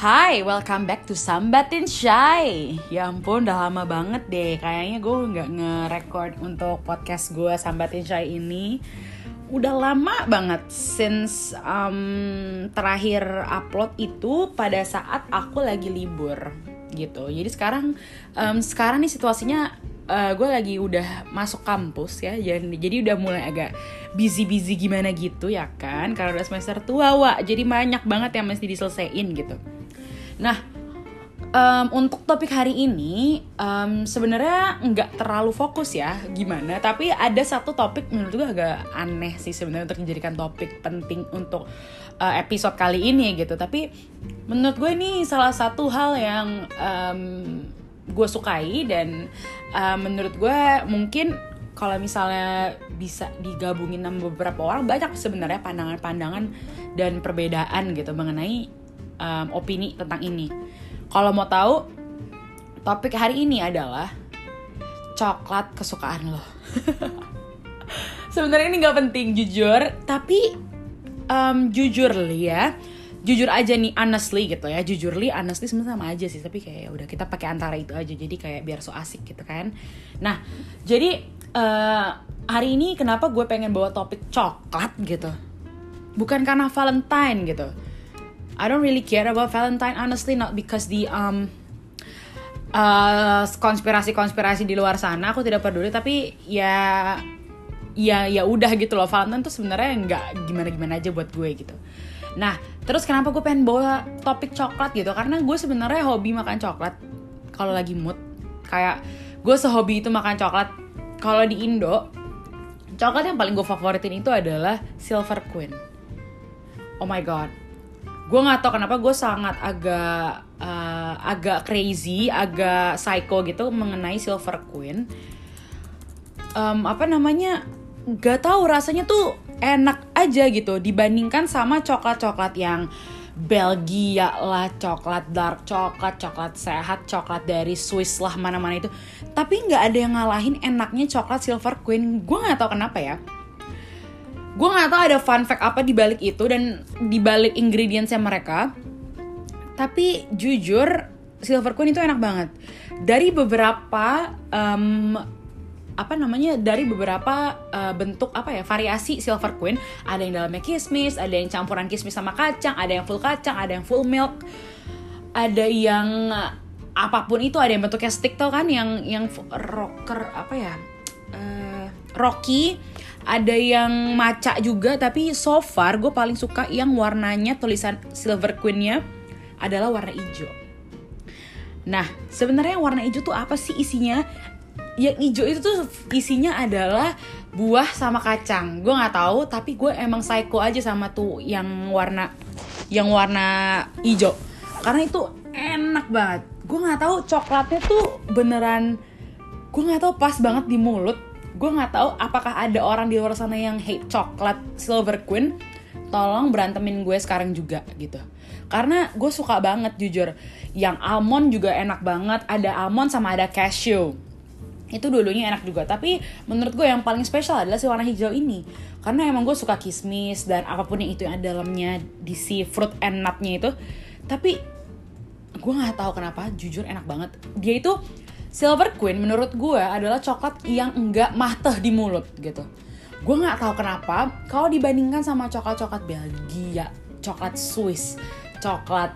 Hai, welcome back to Sambatin Shy. Ya ampun, udah lama banget deh. Kayaknya gue nggak nge-record untuk podcast gue Sambatin Shy ini. Udah lama banget Since um, terakhir upload itu pada saat aku lagi libur gitu. Jadi sekarang um, sekarang nih situasinya uh, gue lagi udah masuk kampus ya. Jadi, jadi udah mulai agak busy-busy gimana gitu ya kan? Karena udah semester tua wa jadi banyak banget yang mesti diselesaikan gitu nah um, untuk topik hari ini um, sebenarnya nggak terlalu fokus ya gimana. Tapi ada satu topik menurut gue agak aneh sih sebenarnya untuk dijadikan topik penting untuk uh, episode kali ini gitu. Tapi menurut gue ini salah satu hal yang um, gue sukai dan uh, menurut gue mungkin kalau misalnya bisa digabungin sama beberapa orang banyak sebenarnya pandangan-pandangan dan perbedaan gitu mengenai um, opini tentang ini. Kalau mau tahu topik hari ini adalah coklat kesukaan lo. sebenarnya ini nggak penting jujur, tapi um, jujur li ya. Jujur aja nih honestly gitu ya. Jujur li honestly sebenarnya sama aja sih. Tapi kayak ya udah kita pakai antara itu aja. Jadi kayak biar so asik gitu kan. Nah jadi uh, hari ini kenapa gue pengen bawa topik coklat gitu? Bukan karena Valentine gitu I don't really care about Valentine honestly not because the um uh, konspirasi-konspirasi di luar sana aku tidak peduli tapi ya ya ya udah gitu loh Valentine tuh sebenarnya nggak gimana gimana aja buat gue gitu Nah, terus kenapa gue pengen bawa topik coklat gitu? Karena gue sebenarnya hobi makan coklat kalau lagi mood. Kayak gue sehobi itu makan coklat. Kalau di Indo, coklat yang paling gue favoritin itu adalah Silver Queen. Oh my god. Gue nggak tau kenapa gue sangat agak uh, agak crazy, agak psycho gitu mengenai Silver Queen. Um, apa namanya? Gak tau rasanya tuh enak aja gitu dibandingkan sama coklat-coklat yang Belgia lah, coklat dark coklat, coklat sehat, coklat dari Swiss lah mana-mana itu. Tapi nggak ada yang ngalahin enaknya coklat Silver Queen. Gue nggak tahu kenapa ya. Gue nggak tahu ada fun fact apa di balik itu dan di balik ingredientsnya mereka. Tapi jujur Silver Queen itu enak banget. Dari beberapa um, apa namanya dari beberapa uh, bentuk apa ya variasi silver queen ada yang dalamnya kismis ada yang campuran kismis sama kacang ada yang full kacang ada yang full milk ada yang apa pun itu ada yang bentuknya stick tau kan yang yang rocker apa ya uh, rocky ada yang maca juga tapi so far gue paling suka yang warnanya tulisan silver queennya adalah warna hijau. Nah, sebenarnya warna hijau tuh apa sih isinya? yang hijau itu tuh isinya adalah buah sama kacang. Gue nggak tahu tapi gue emang psycho aja sama tuh yang warna yang warna hijau. Karena itu enak banget. Gue nggak tahu coklatnya tuh beneran gue nggak tahu pas banget di mulut. Gue nggak tahu apakah ada orang di luar sana yang hate coklat silver queen. Tolong berantemin gue sekarang juga gitu. Karena gue suka banget jujur. Yang almond juga enak banget. Ada almond sama ada cashew. Itu dulunya enak juga. Tapi menurut gue yang paling spesial adalah si warna hijau ini. Karena emang gue suka kismis dan apa pun yang itu yang ada dalamnya di si fruit and nutnya itu. Tapi gue nggak tahu kenapa jujur enak banget. Dia itu silver queen menurut gue adalah coklat yang enggak mateh di mulut gitu. Gue nggak tahu kenapa kalau dibandingkan sama coklat coklat Belgia coklat Swiss coklat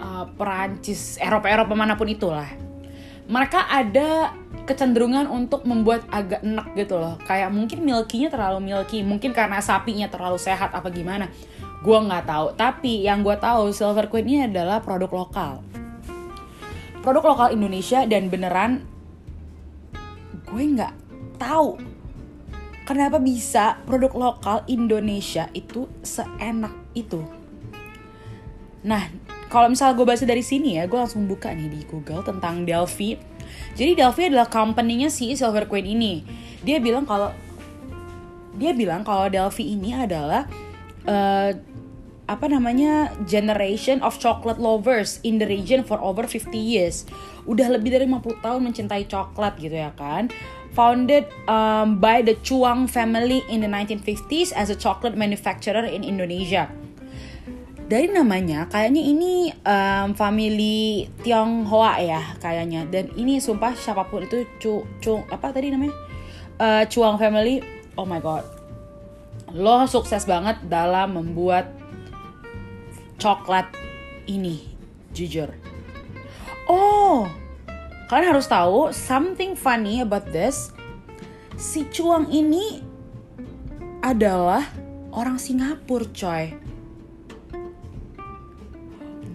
uh, Perancis Eropa Eropa mana pun itulah mereka ada kecenderungan untuk membuat agak enak gitu loh. Kayak mungkin milkinya terlalu milky mungkin karena sapinya terlalu sehat apa gimana. Gue nggak tahu. Tapi yang gue tahu Silver Queen ini adalah produk lokal produk lokal Indonesia dan beneran gue nggak tahu kenapa bisa produk lokal Indonesia itu seenak itu nah kalau misalnya gue baca dari sini ya gue langsung buka nih di Google tentang Delphi jadi Delphi adalah company-nya si Silver Queen ini. Dia bilang kalau dia bilang kalau Delphi ini adalah uh, apa namanya generation of chocolate lovers in the region for over 50 years. Udah lebih dari 50 tahun mencintai coklat gitu ya kan. Founded um, by the Chuang family in the 1950s as a chocolate manufacturer in Indonesia. dari namanya kayaknya ini um, family Tionghoa ya kayaknya dan ini sumpah siapa pun itu cu, cu apa tadi namanya uh, Chuang family oh my god lo sukses banget dalam membuat coklat ini jujur. Oh kalian harus tahu something funny about this. Si Chuang ini adalah orang Singapura coy.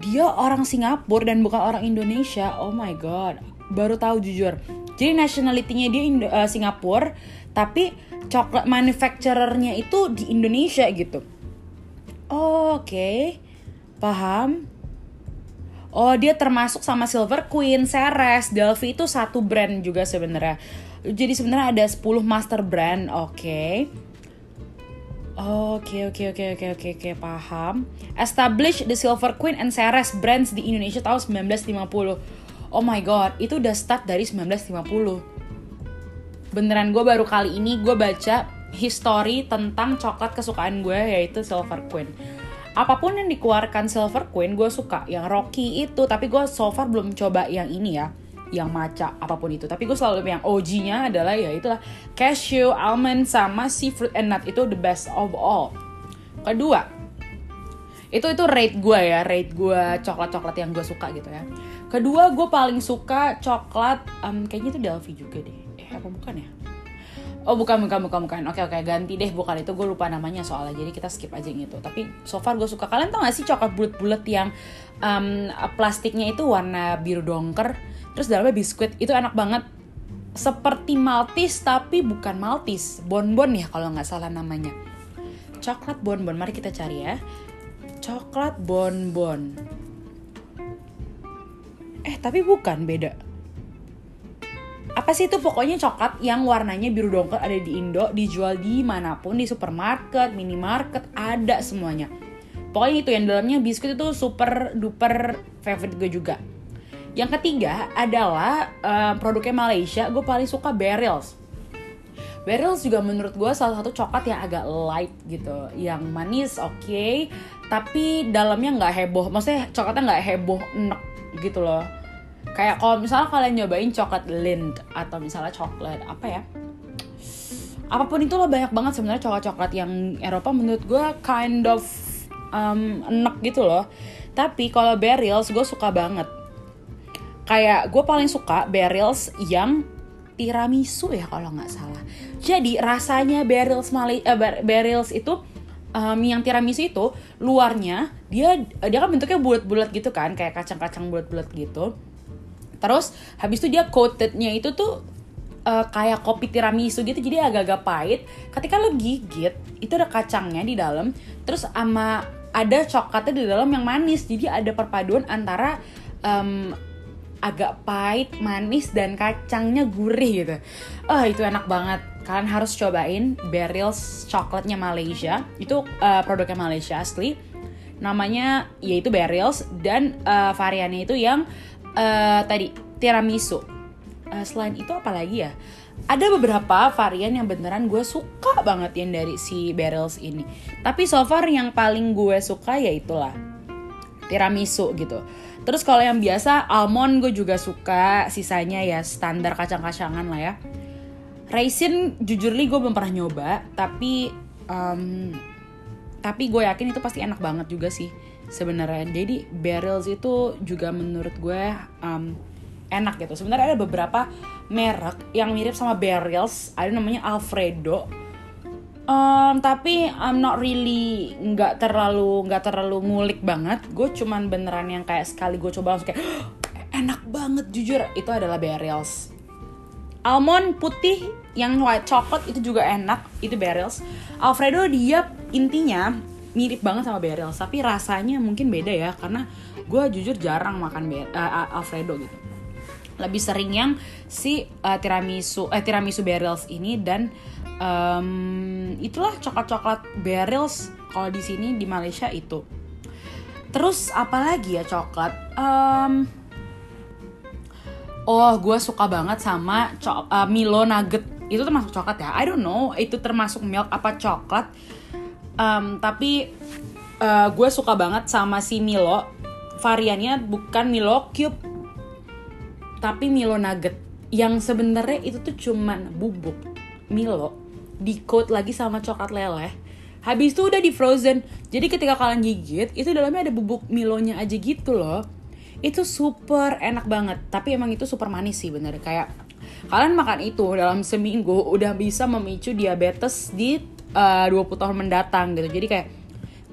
Dia orang Singapura dan bukan orang Indonesia. Oh my god. Baru tahu jujur. Jadi nationality-nya dia Indo uh, Singapura tapi coklat manufacturernya itu di Indonesia gitu. Oh, oke. okay. Paham Oh dia termasuk sama Silver Queen, Ceres, Delphi itu satu brand juga sebenarnya. Jadi sebenarnya ada 10 master brand, oke. Okay. Oke oke oke oke oke oke paham. Establish the Silver Queen and Ceres brands di Indonesia tahun 1950. Oh my god, itu udah start dari 1950. Beneran gue baru kali ini gue baca history tentang coklat kesukaan gue yaitu Silver Queen. Apa pun yang dikeluarkan Silver Queen gue suka. Yang Rocky itu, tapi gue so far belum coba yang ini ya. Yang maca apa pun itu. Tapi gue selalu yang OG-nya adalah ya itulah cashew almond sama seafood and nut. Itu the best of all. Kedua itu itu rate gue ya. Rate gue coklat coklat yang gue suka gitu ya. Kedua gue paling suka coklat um, kayaknya itu Delphi juga deh. Eh apa bukan ya Oh bukan bukan bukan bukan. Oke oke ganti deh bukan itu. Gue lupa namanya soalnya Jadi kita skip aja yang itu. Tapi so far gue suka. Kalian tau gak sih coklat bulat-bulat yang um, Plastiknya itu warna biru dongker terus dalamnya biskuit. Itu enak banget. Seperti maltis tapi bukan maltis bonbon ya kalau nggak salah namanya. Coklat bonbon. Mari kita cari ya. Coklat bonbon. Eh tapi bukan. Beda apa sih itu pokoknya coklat yang warnanya biru dongker ada di Indo dijual di mana pun di supermarket minimarket ada semuanya pokoknya itu yang dalamnya biskuit itu super duper favorite gue juga yang ketiga adalah uh, produknya Malaysia, gue paling suka Barrels. Barrels juga menurut gue salah satu coklat yang agak light gitu, yang manis oke, okay, tapi dalamnya nggak heboh. Maksudnya coklatnya nggak heboh enek gitu loh. Kayak kalau misalnya kalian nyobain coklat Lind atau misalnya coklat apa ya, apa pun itu loh banyak banget sebenarnya coklat-coklat yang Eropa menurut gue kind of um, enek gitu loh. Tapi kalau Barrels gue suka banget kayak gue paling suka barrels yang tiramisu ya kalau nggak salah. Jadi rasanya barrels Mali uh, itu um, yang tiramisu itu luarnya dia dia kan bentuknya bulat-bulat gitu kan kayak kacang-kacang bulat-bulat gitu. Terus habis itu dia coatednya itu tuh uh, kayak kopi tiramisu gitu jadi agak-agak pahit. Ketika lo gigit itu ada kacangnya di dalam, terus sama ada coklatnya di dalam yang manis. Jadi ada perpaduan antara um, agak pahit, manis dan kacangnya gurih gitu. Oh itu enak banget. Kalian harus cobain Barrels coklatnya Malaysia. Itu uh, produknya Malaysia asli. Namanya yaitu Barrels dan uh, variannya itu yang uh, tadi tiramisu. Uh, selain itu apa lagi ya? Ada beberapa varian yang beneran gue suka banget yang dari si Barrels ini. Tapi so far yang paling gue suka ya itulah tiramisu gitu Terus kalau yang biasa almond gue juga suka, sisanya ya standar kacang-kacangan lah ya. Raisin jujur li gue belum pernah nyoba, tapi um, tapi gue yakin itu pasti enak banget juga sih sebenarnya. Jadi barrels itu juga menurut gue um, enak gitu. Sebenarnya ada beberapa merek yang mirip sama barrels, ada namanya Alfredo Um, tapi I'm not really nggak terlalu nggak terlalu ngulik banget. Gue cuman beneran yang kayak sekali gue coba langsung kayak enak banget jujur itu adalah Barrels. Almond putih yang white chocolate itu juga enak itu Barrels. Alfredo dia intinya mirip banget sama Barrels tapi rasanya mungkin beda ya karena gue jujur jarang makan uh, Alfredo gitu. Lebih sering yang si uh, tiramisu eh tiramisu Barrels ini dan um, itulah coklat-coklat barrels kalau di sini di Malaysia itu. Terus apalagi ya coklat? Um, oh gue suka banget sama uh, Milo Nugget. Itu termasuk coklat ya? I don't know itu termasuk milk apa coklat um, tapi uh, gue suka banget sama si Milo. Variannya bukan Milo Cube tapi Milo Nugget. Yang sebenarnya itu tuh cuman bubuk Milo di coat lagi sama coklat leleh. Habis itu udah di frozen jadi ketika kalian gigit itu dalamnya ada bubuk Milonya aja gitu loh. Itu super enak banget. Tapi emang itu super manis sih bener. Kayak kalian makan itu dalam seminggu udah bisa memicu diabetes di uh, 20 tahun mendatang gitu. Jadi kayak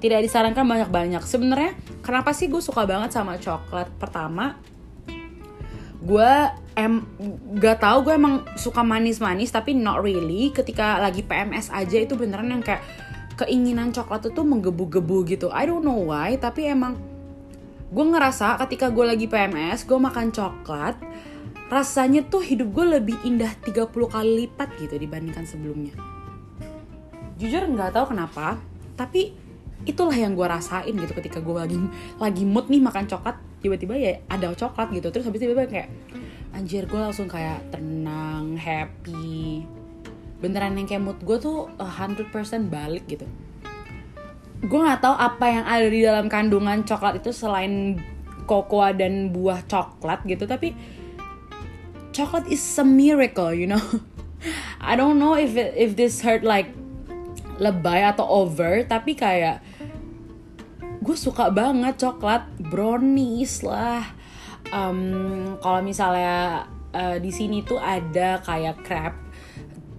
tidak disarankan banyak-banyak. Sebenarnya kenapa sih gue suka banget sama coklat? Pertama gue em gak tau gue emang suka manis-manis tapi not really. Ketika lagi PMS aja itu beneran yang kayak keinginan coklat itu menggebu-gebu gitu. I don't know why tapi emang gue ngerasa ketika gue lagi PMS gue makan coklat rasanya tuh hidup gue lebih indah 30 kali lipat gitu dibandingkan sebelumnya jujur nggak tahu kenapa tapi itulah yang gue rasain gitu ketika gue lagi lagi mood nih makan coklat tiba-tiba ya ada coklat gitu. Terus habis tiba-tiba kayak anjir gue langsung kayak tenang happy. Beneran yang kayak mood gue tuh 100% balik gitu. Gue nggak tahu apa yang ada di dalam kandungan coklat itu selain kokoa dan buah coklat gitu tapi coklat is a miracle, you know. I don't know if it, if this hurt like lebay atau over, tapi kayak gue suka banget coklat brownies lah. Um, kalau misalnya uh, di sini tuh ada kayak crepe.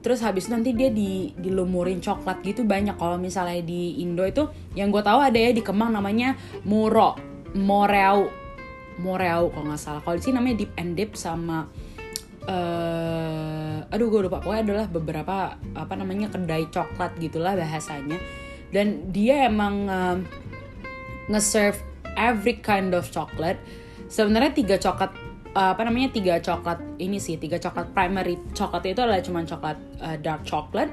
Terus habis nanti dia di dilumurin coklat gitu banyak. Kalau misalnya di Indo itu yang gue tahu ada ya di Kemang namanya muro moreau moreau kalau nggak salah. Kalau di sini namanya deep and dip sama uh, aduh gue lupa. Pokoknya adalah beberapa apa namanya kedai coklat gitulah bahasanya. Dan dia emang uh, nge-serve every kind of chocolate. Sebenarnya tiga coklat uh, apa namanya tiga coklat ini sih tiga coklat primary coklat itu adalah cuma coklat uh, dark chocolate.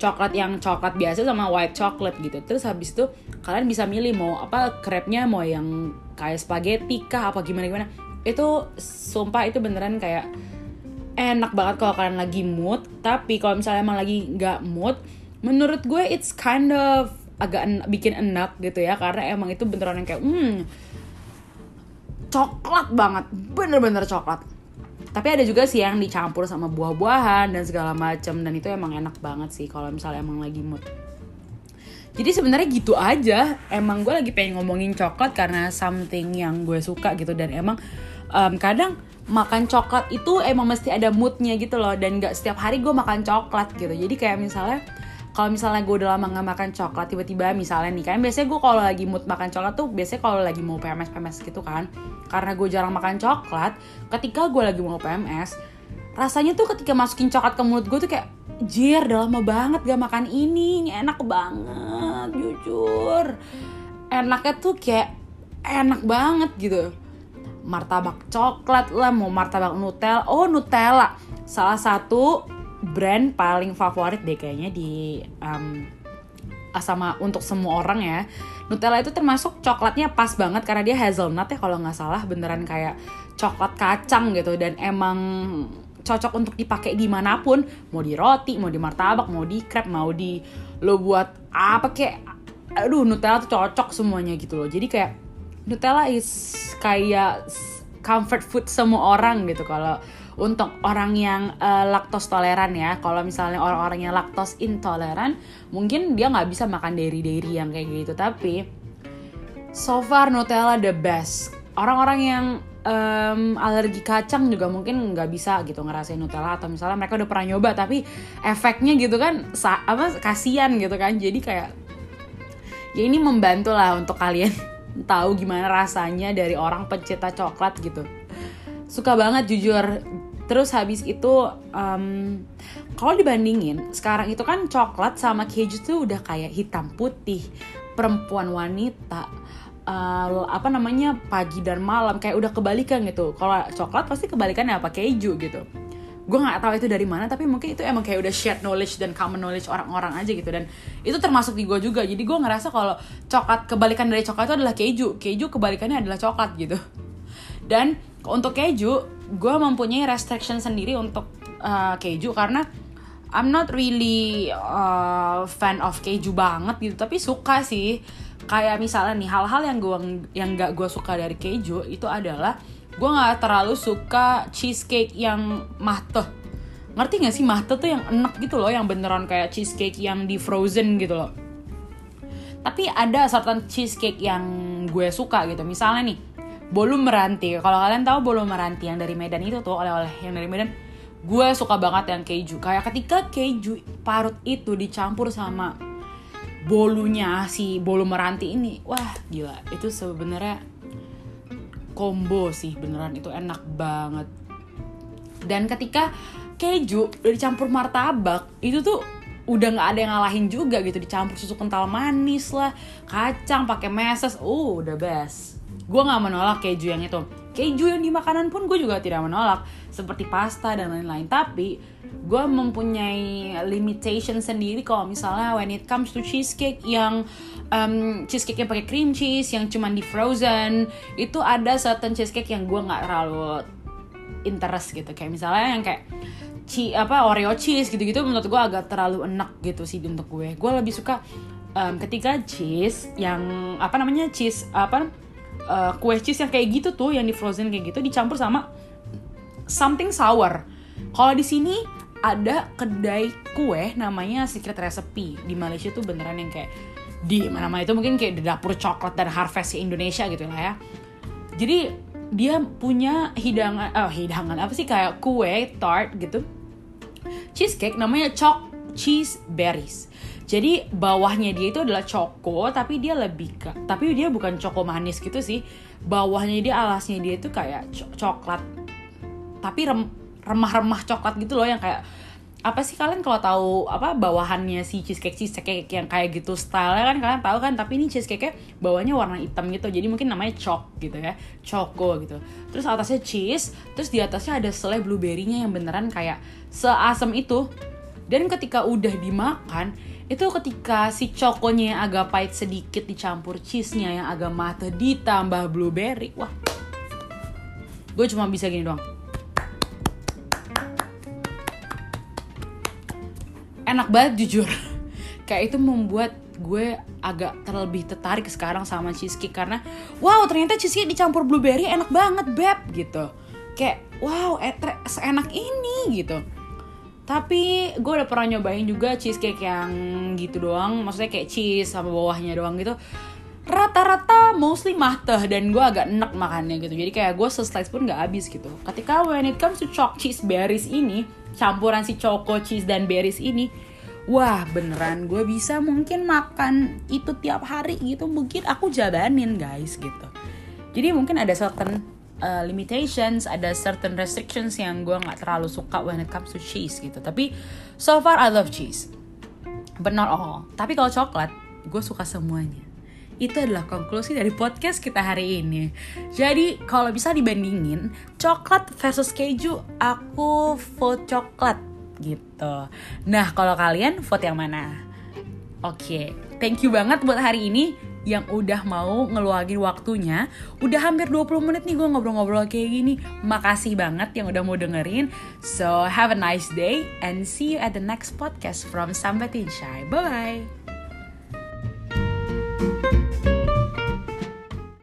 Coklat yang coklat biasa sama white chocolate gitu. Terus habis itu kalian bisa milih mau apa crepe-nya mau yang kayak spaghetti kah apa gimana gimana itu sumpah itu beneran kayak enak banget kalau kalian lagi mood tapi kalau misalnya emang lagi nggak mood menurut gue it's kind of agak en bikin enak gitu ya karena emang itu beneran yang kayak hmm coklat banget bener-bener coklat. Tapi ada juga sih yang dicampur sama buah-buahan dan segala macam dan itu emang enak banget sih kalau misalnya emang lagi mood. Jadi sebenarnya gitu aja. Emang gue lagi pengen ngomongin coklat karena something yang gue suka gitu dan emang um, kadang makan coklat itu emang mesti ada moodnya gitu loh. Dan gak setiap hari gue makan coklat gitu. Jadi kayak misalnya kalau misalnya gue udah lama gak makan coklat tiba-tiba misalnya nih kan biasanya gue kalau lagi mood makan coklat tuh biasanya kalau lagi mau PMS PMS gitu kan. Karena gue jarang makan coklat ketika gue lagi mau PMS rasanya tuh ketika masukin coklat ke mulut gue tuh kayak jir udah lama banget gak makan ini ini enak banget jujur. Enaknya tuh kayak enak banget gitu martabak coklat lah mau martabak Nutella. Oh Nutella. Salah satu brand paling favorit deh kayaknya di um, sama untuk semua orang ya. Nutella itu termasuk coklatnya pas banget karena dia hazelnut ya kalau nggak salah. Beneran kayak coklat kacang gitu. Dan emang cocok untuk dipakai di mana pun. Mau di roti mau di martabak mau di crepe mau di lo buat apa kayak aduh Nutella tuh cocok semuanya gitu loh. Jadi kayak Nutella is kayak comfort food semua orang gitu. Kalau untuk orang yang uh, laktos toleran ya. Kalau misalnya orang-orang yang laktos intoleran mungkin dia nggak bisa makan dairy-dairy yang kayak gitu. Tapi so far Nutella the best. Orang-orang yang um, alergi kacang juga mungkin nggak bisa gitu ngerasain Nutella. Atau misalnya mereka udah pernah nyoba tapi efeknya gitu kan apa kasihan gitu kan. Jadi kayak ya ini membantu lah untuk kalian tahu gimana rasanya dari orang pencinta coklat gitu. Suka banget jujur. Terus habis itu um, kalau dibandingin sekarang itu kan coklat sama keju tuh udah kayak hitam putih perempuan wanita uh, apa namanya pagi dan malam kayak udah kebalikan gitu. Kalau coklat pasti kebalikannya apa? Keju gitu gue nggak tahu itu dari mana tapi mungkin itu emang kayak udah shared knowledge dan common knowledge orang-orang aja gitu. Dan itu termasuk di gue juga. Jadi gue ngerasa kalau coklat kebalikan dari coklat itu adalah keju. Keju kebalikannya adalah coklat gitu. Dan untuk keju gue mempunyai restriction sendiri untuk uh, keju karena I'm not really uh, fan of keju banget gitu. Tapi suka sih. Kayak misalnya nih hal-hal yang gue yang gak gue suka dari keju itu adalah gue nggak terlalu suka cheesecake yang mateh ngerti gak sih? Mateh tuh yang enak gitu loh yang beneran kayak cheesecake yang di frozen gitu loh. Tapi ada certain cheesecake yang gue suka gitu. Misalnya nih bolu meranti. Kalau kalian tahu bolu meranti yang dari Medan itu tuh oleh-oleh yang dari Medan gue suka banget yang keju. Kayak ketika keju parut itu dicampur sama bolunya si bolu meranti ini wah gila. Itu sebenarnya combo sih beneran. Itu enak banget. Dan ketika keju udah dicampur martabak itu tuh udah nggak ada yang ngalahin juga gitu. Dicampur susu kental manis lah kacang pakai meses. Uh udah best. Gue nggak menolak keju yang itu. Keju yang di makanan pun gue juga tidak menolak. Seperti pasta dan lain-lain. Tapi gue mempunyai limitation sendiri kalau misalnya when it comes to cheesecake yang um, cheesecake yang pakai cream cheese yang cuman di frozen. Itu ada certain cheesecake yang gue nggak terlalu interest gitu. Kayak misalnya yang kayak ci apa Oreo cheese gitu-gitu menurut gue agak terlalu enak gitu sih untuk gue. Gue lebih suka um, ketika cheese yang apa namanya cheese apa uh, kue cheese yang kayak gitu tuh yang di frozen kayak gitu dicampur sama something sour. Kalau di sini ada kedai kue namanya Secret Recipe di Malaysia tuh beneran yang kayak di mana-mana itu mungkin kayak di dapur coklat dan harvest Indonesia gitu lah ya. Jadi dia punya hidangan, oh hidangan apa sih kayak kue tart gitu, cheesecake namanya chalk cheese berries. Jadi bawahnya dia itu adalah coko, tapi dia lebih ke, tapi dia bukan coko manis gitu sih. Bawahnya dia alasnya dia itu kayak coklat, tapi rem, remah-remah coklat gitu loh yang kayak apa sih kalian kalau tahu apa bawahannya si cheesecake cheesecake yang kayak gitu style kan kalian tahu kan tapi ini cheesecake bawahnya warna hitam gitu jadi mungkin namanya chalk gitu ya choco gitu. Terus atasnya cheese terus di atasnya ada selai blueberry-nya yang beneran kayak seasam itu. Dan ketika udah dimakan itu ketika si cokonya yang agak pahit sedikit dicampur cheese-nya yang agak mata ditambah blueberry wah. Gue cuma bisa gini doang enak banget jujur. Kayak itu membuat gue agak terlebih tertarik sekarang sama cheesecake karena wow ternyata cheesecake dicampur blueberry enak banget beb gitu. Kayak wow enak ini gitu. Tapi gue udah pernah nyobain juga cheesecake yang gitu doang maksudnya kayak cheese sama bawahnya doang gitu. Rata-rata mostly mateh dan gue agak enak makannya gitu. Jadi kayak gue seslice pun gak habis gitu. Ketika when it comes to chalk cheese berries ini campuran si choco cheese dan berries ini wah beneran gue bisa mungkin makan itu tiap hari gitu. Mungkin aku jabanin guys gitu. Jadi mungkin ada certain uh, limitations ada certain restrictions yang gue nggak terlalu suka when it comes to cheese gitu. Tapi so far I love cheese. But not all. Tapi kalau coklat gue suka semuanya itu adalah konklusi dari podcast kita hari ini. Jadi kalau bisa dibandingin coklat versus keju, aku vote coklat gitu. Nah kalau kalian vote yang mana? Oke, okay. thank you banget buat hari ini yang udah mau ngeluangin waktunya. Udah hampir 20 menit nih gue ngobrol-ngobrol kayak gini. Makasih banget yang udah mau dengerin. So, have a nice day and see you at the next podcast from Sambatin Shai. Bye-bye.